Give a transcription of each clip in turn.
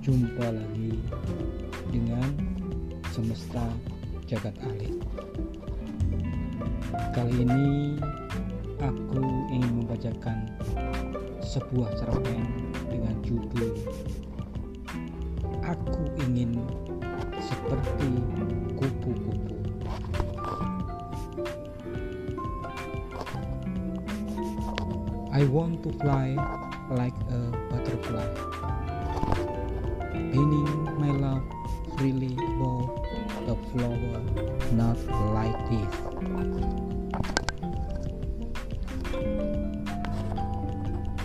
Jumpa lagi dengan semesta jagat alit. Kali ini aku ingin membacakan sebuah cerpen dengan judul Aku ingin seperti kupu-kupu. I want to fly like a butterfly, pinning my love freely above a flower not like this.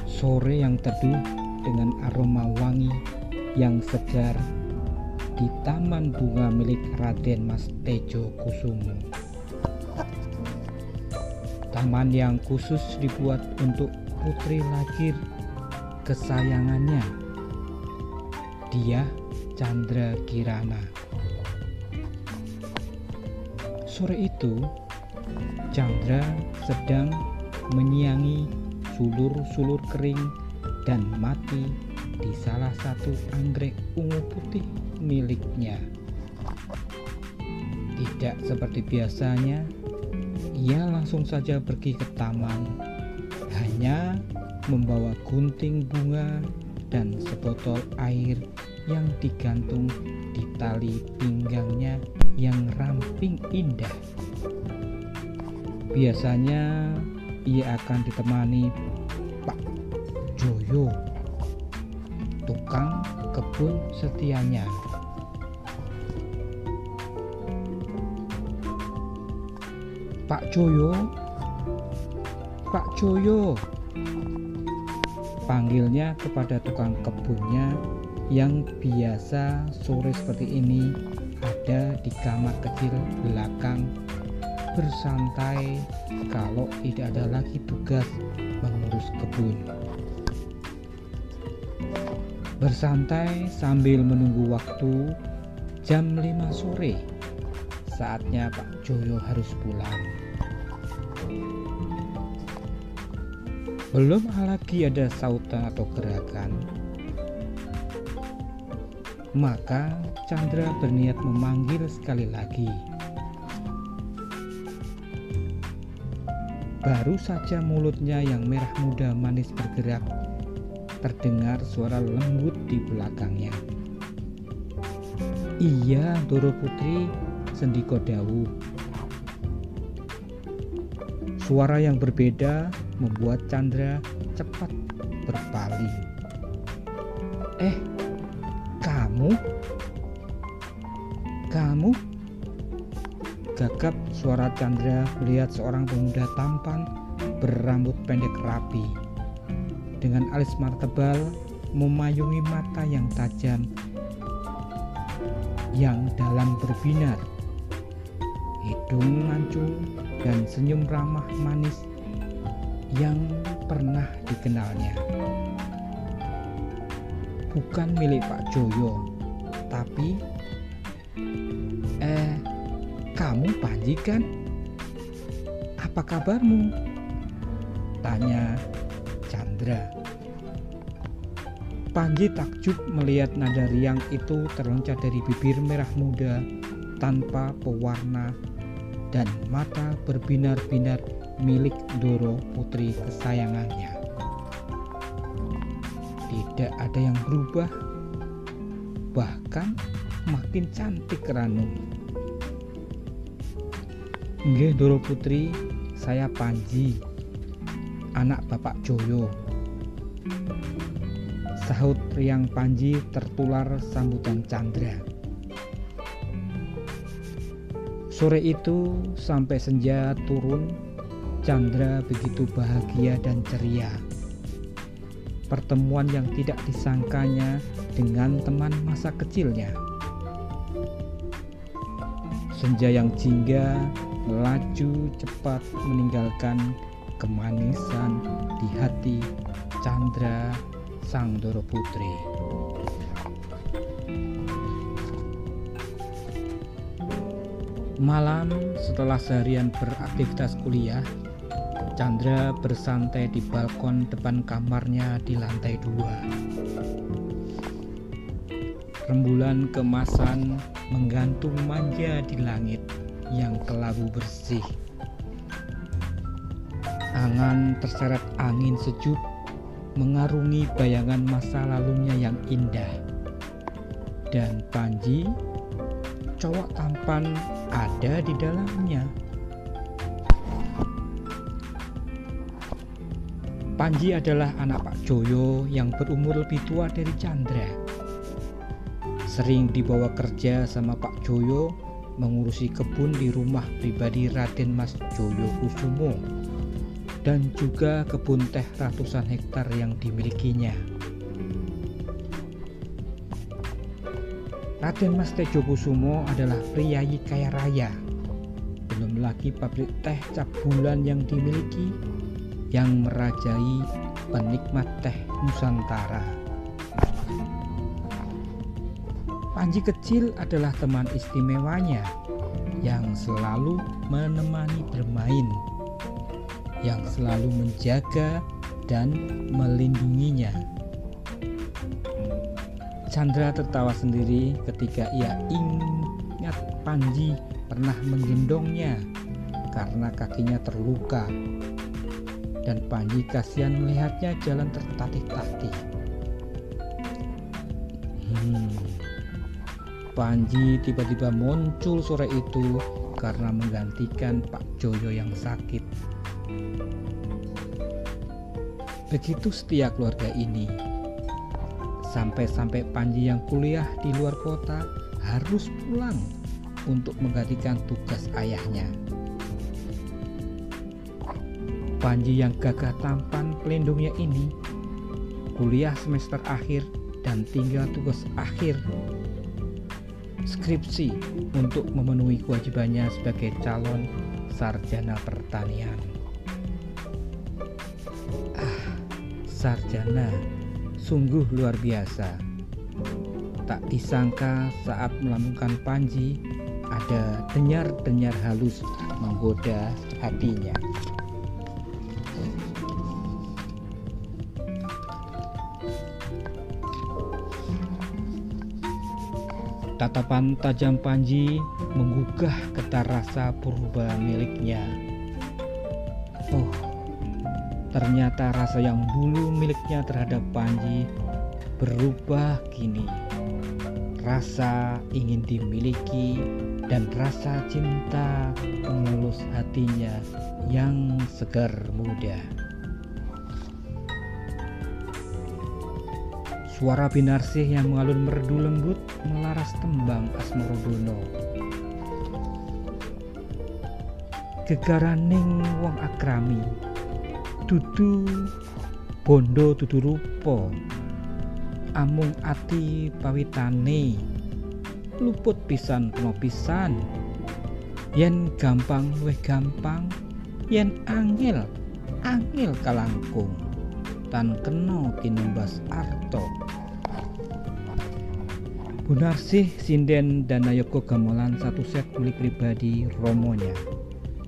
Sore yang teduh dengan aroma wangi yang segar di taman bunga milik Raden Mas Tejo Kusumo. Taman yang khusus dibuat untuk putri lahir kesayangannya. Dia Chandra Kirana. Sore itu, Chandra sedang menyiangi sulur-sulur kering dan mati di salah satu anggrek ungu putih miliknya. Tidak seperti biasanya, ia langsung saja pergi ke taman, hanya membawa gunting bunga dan sebotol air yang digantung di tali pinggangnya yang ramping indah. Biasanya ia akan ditemani Pak Joyo, tukang kebun setianya. Pak Joyo, Pak Joyo, panggilnya kepada tukang kebunnya yang biasa sore seperti ini ada di kamar kecil belakang bersantai kalau tidak ada lagi tugas mengurus kebun. Bersantai sambil menunggu waktu jam 5 sore. Saatnya Pak Joyo harus pulang. Belum lagi ada sautan atau gerakan. Maka Chandra berniat memanggil sekali lagi. Baru saja mulutnya yang merah muda manis bergerak, terdengar suara lembut di belakangnya. Iya, Doro Putri, Sendiko Dawu. Suara yang berbeda membuat Chandra cepat berpaling. Eh, kamu? Kamu? Gagap suara Chandra melihat seorang pemuda tampan berambut pendek rapi. Dengan alis mata tebal memayungi mata yang tajam yang dalam berbinar. Hidung mancung dan senyum ramah manis yang pernah dikenalnya. Bukan milik Pak Joyo, tapi eh kamu Panji kan? Apa kabarmu? Tanya Chandra. Panji takjub melihat nada riang itu terloncat dari bibir merah muda tanpa pewarna dan mata berbinar-binar milik Doro putri kesayangannya. Tidak ada yang berubah, bahkan makin cantik Ranum. Nggih Doro putri, saya Panji, anak Bapak Joyo. Sahut riang Panji tertular sambutan Chandra. Sore itu sampai senja turun, Chandra begitu bahagia dan ceria. Pertemuan yang tidak disangkanya dengan teman masa kecilnya. Senja yang jingga melaju cepat meninggalkan kemanisan di hati Chandra Sang Doro Putri. Malam setelah seharian beraktivitas kuliah, Chandra bersantai di balkon depan kamarnya di lantai dua. Rembulan kemasan menggantung manja di langit yang kelabu bersih. Angan terseret angin sejuk mengarungi bayangan masa lalunya yang indah. Dan Panji, cowok tampan ada di dalamnya. Panji adalah anak Pak Joyo yang berumur lebih tua dari Chandra. Sering dibawa kerja sama Pak Joyo mengurusi kebun di rumah pribadi Raden Mas Joyo Kusumo dan juga kebun teh ratusan hektar yang dimilikinya. Raden Mas Tejo Kusumo adalah priayi kaya raya. Belum lagi pabrik teh cap bulan yang dimiliki yang merajai penikmat teh Nusantara. Panji kecil adalah teman istimewanya yang selalu menemani bermain, yang selalu menjaga dan melindunginya. Chandra tertawa sendiri ketika ia ingat Panji pernah menggendongnya karena kakinya terluka dan Panji kasihan melihatnya jalan tertatih-tatih. Hmm. Panji tiba-tiba muncul sore itu karena menggantikan Pak Joyo yang sakit. Begitu setia keluarga ini. Sampai-sampai Panji yang kuliah di luar kota harus pulang untuk menggantikan tugas ayahnya. Panji yang gagah tampan pelindungnya ini kuliah semester akhir dan tinggal tugas akhir skripsi untuk memenuhi kewajibannya sebagai calon sarjana pertanian. Ah, sarjana sungguh luar biasa. Tak disangka saat melambungkan Panji ada denyar-denyar halus menggoda hatinya. Tatapan tajam Panji menggugah getar rasa purba miliknya. Oh, ternyata rasa yang dulu miliknya terhadap Panji berubah kini. Rasa ingin dimiliki dan rasa cinta mengelus hatinya yang segar muda. Suara binarsih yang mengalun merdu lembut melaras tembang Asmorodono. Gegaraning wong akrami, dudu bondo dudu rupa, amung ati pawitane, luput pisan kena pisan, yen gampang luwih gampang, yen angel angel kalangkung. Tan kena tinumbas arto Bunarsih, Sinden, dan Nayoko gamelan satu set milik pribadi Romonya.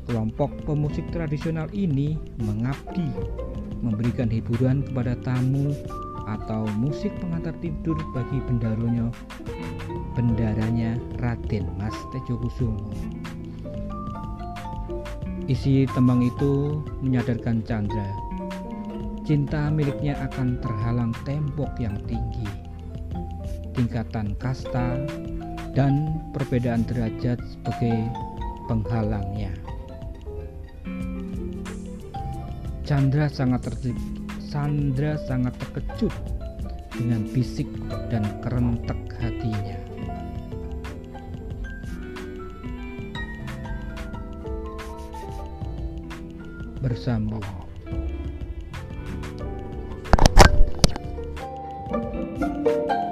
Kelompok pemusik tradisional ini mengabdi, memberikan hiburan kepada tamu atau musik pengantar tidur bagi bendaronya, bendaranya Raden Mas Tejo Kusumo. Isi tembang itu menyadarkan Chandra, cinta miliknya akan terhalang tembok yang tinggi tingkatan kasta, dan perbedaan derajat sebagai penghalangnya. Chandra sangat terkejut, Sandra sangat terkejut dengan bisik dan kerentek hatinya. Bersambung. thank you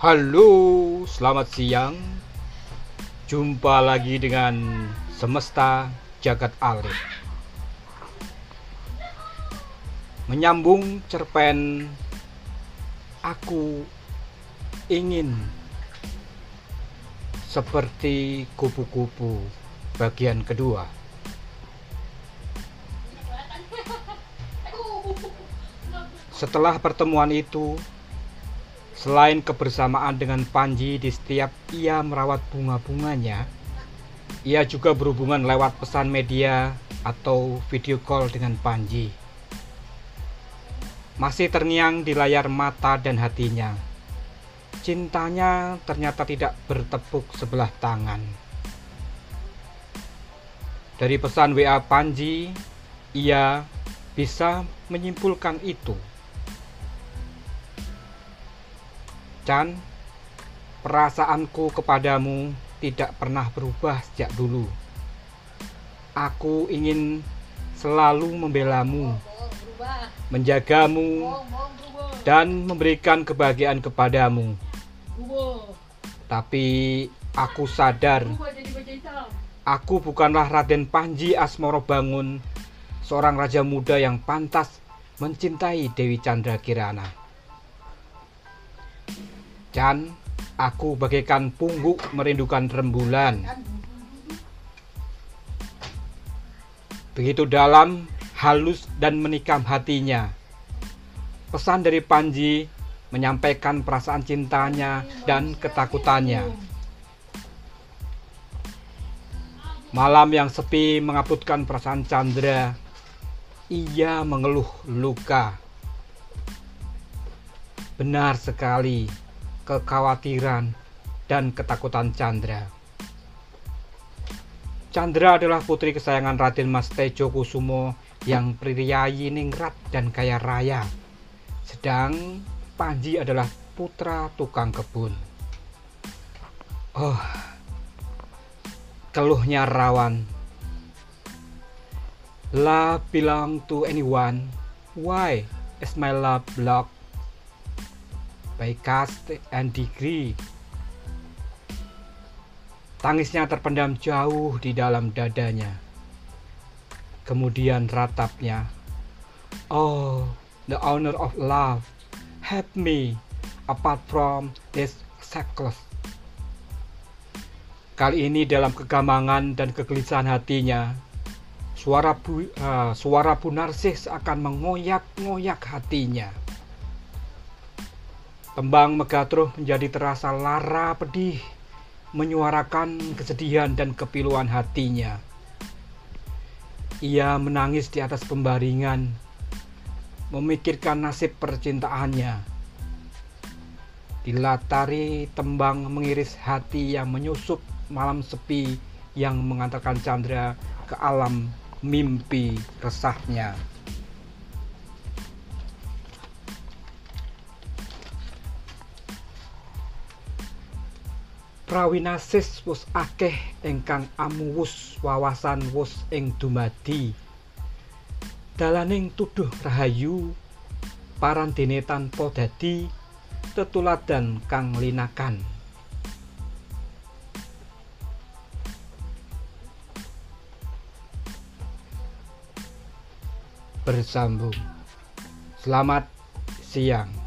Halo, selamat siang. Jumpa lagi dengan semesta jagat alit. Menyambung cerpen aku ingin seperti kupu-kupu bagian kedua. Setelah pertemuan itu, selain kebersamaan dengan Panji di setiap ia merawat bunga-bunganya, ia juga berhubungan lewat pesan media atau video call dengan Panji. Masih terngiang di layar mata dan hatinya. Cintanya ternyata tidak bertepuk sebelah tangan. Dari pesan WA Panji, ia bisa menyimpulkan itu. Chan, perasaanku kepadamu tidak pernah berubah sejak dulu. Aku ingin selalu membelamu, menjagamu, dan memberikan kebahagiaan kepadamu. Tapi aku sadar, aku bukanlah Raden Panji Asmoro Bangun, seorang raja muda yang pantas mencintai Dewi Chandra Kirana. Chan, aku bagaikan pungguk merindukan rembulan. Begitu dalam, halus dan menikam hatinya. Pesan dari Panji menyampaikan perasaan cintanya dan ketakutannya. Malam yang sepi mengaputkan perasaan Chandra. Ia mengeluh luka. Benar sekali, kekhawatiran, dan ketakutan Chandra. Chandra adalah putri kesayangan Raden Mas Tejo Kusumo yang priyayi ningrat dan kaya raya. Sedang Panji adalah putra tukang kebun. Oh, keluhnya rawan. Love belong to anyone. Why is my love blocked? By caste and degree. Tangisnya terpendam jauh di dalam dadanya. Kemudian ratapnya, Oh, the honor of love, help me apart from this sackcloth. Kali ini dalam kegamangan dan kegelisahan hatinya, suara bu, uh, suara Bu Narsis akan mengoyak-ngoyak hatinya. Tembang Megatruh menjadi terasa lara pedih, menyuarakan kesedihan dan kepiluan hatinya. Ia menangis di atas pembaringan, memikirkan nasib percintaannya. Dilatari tembang mengiris hati yang menyusup malam sepi yang mengantarkan Chandra ke alam mimpi resahnya. Prawinasis wus akeh ingkang amuwus wawasan wus ing dumadi. Dalaning tuduh rahayu parandene tanpa dadi tetuladan kang linakan. Bersambung. Selamat siang.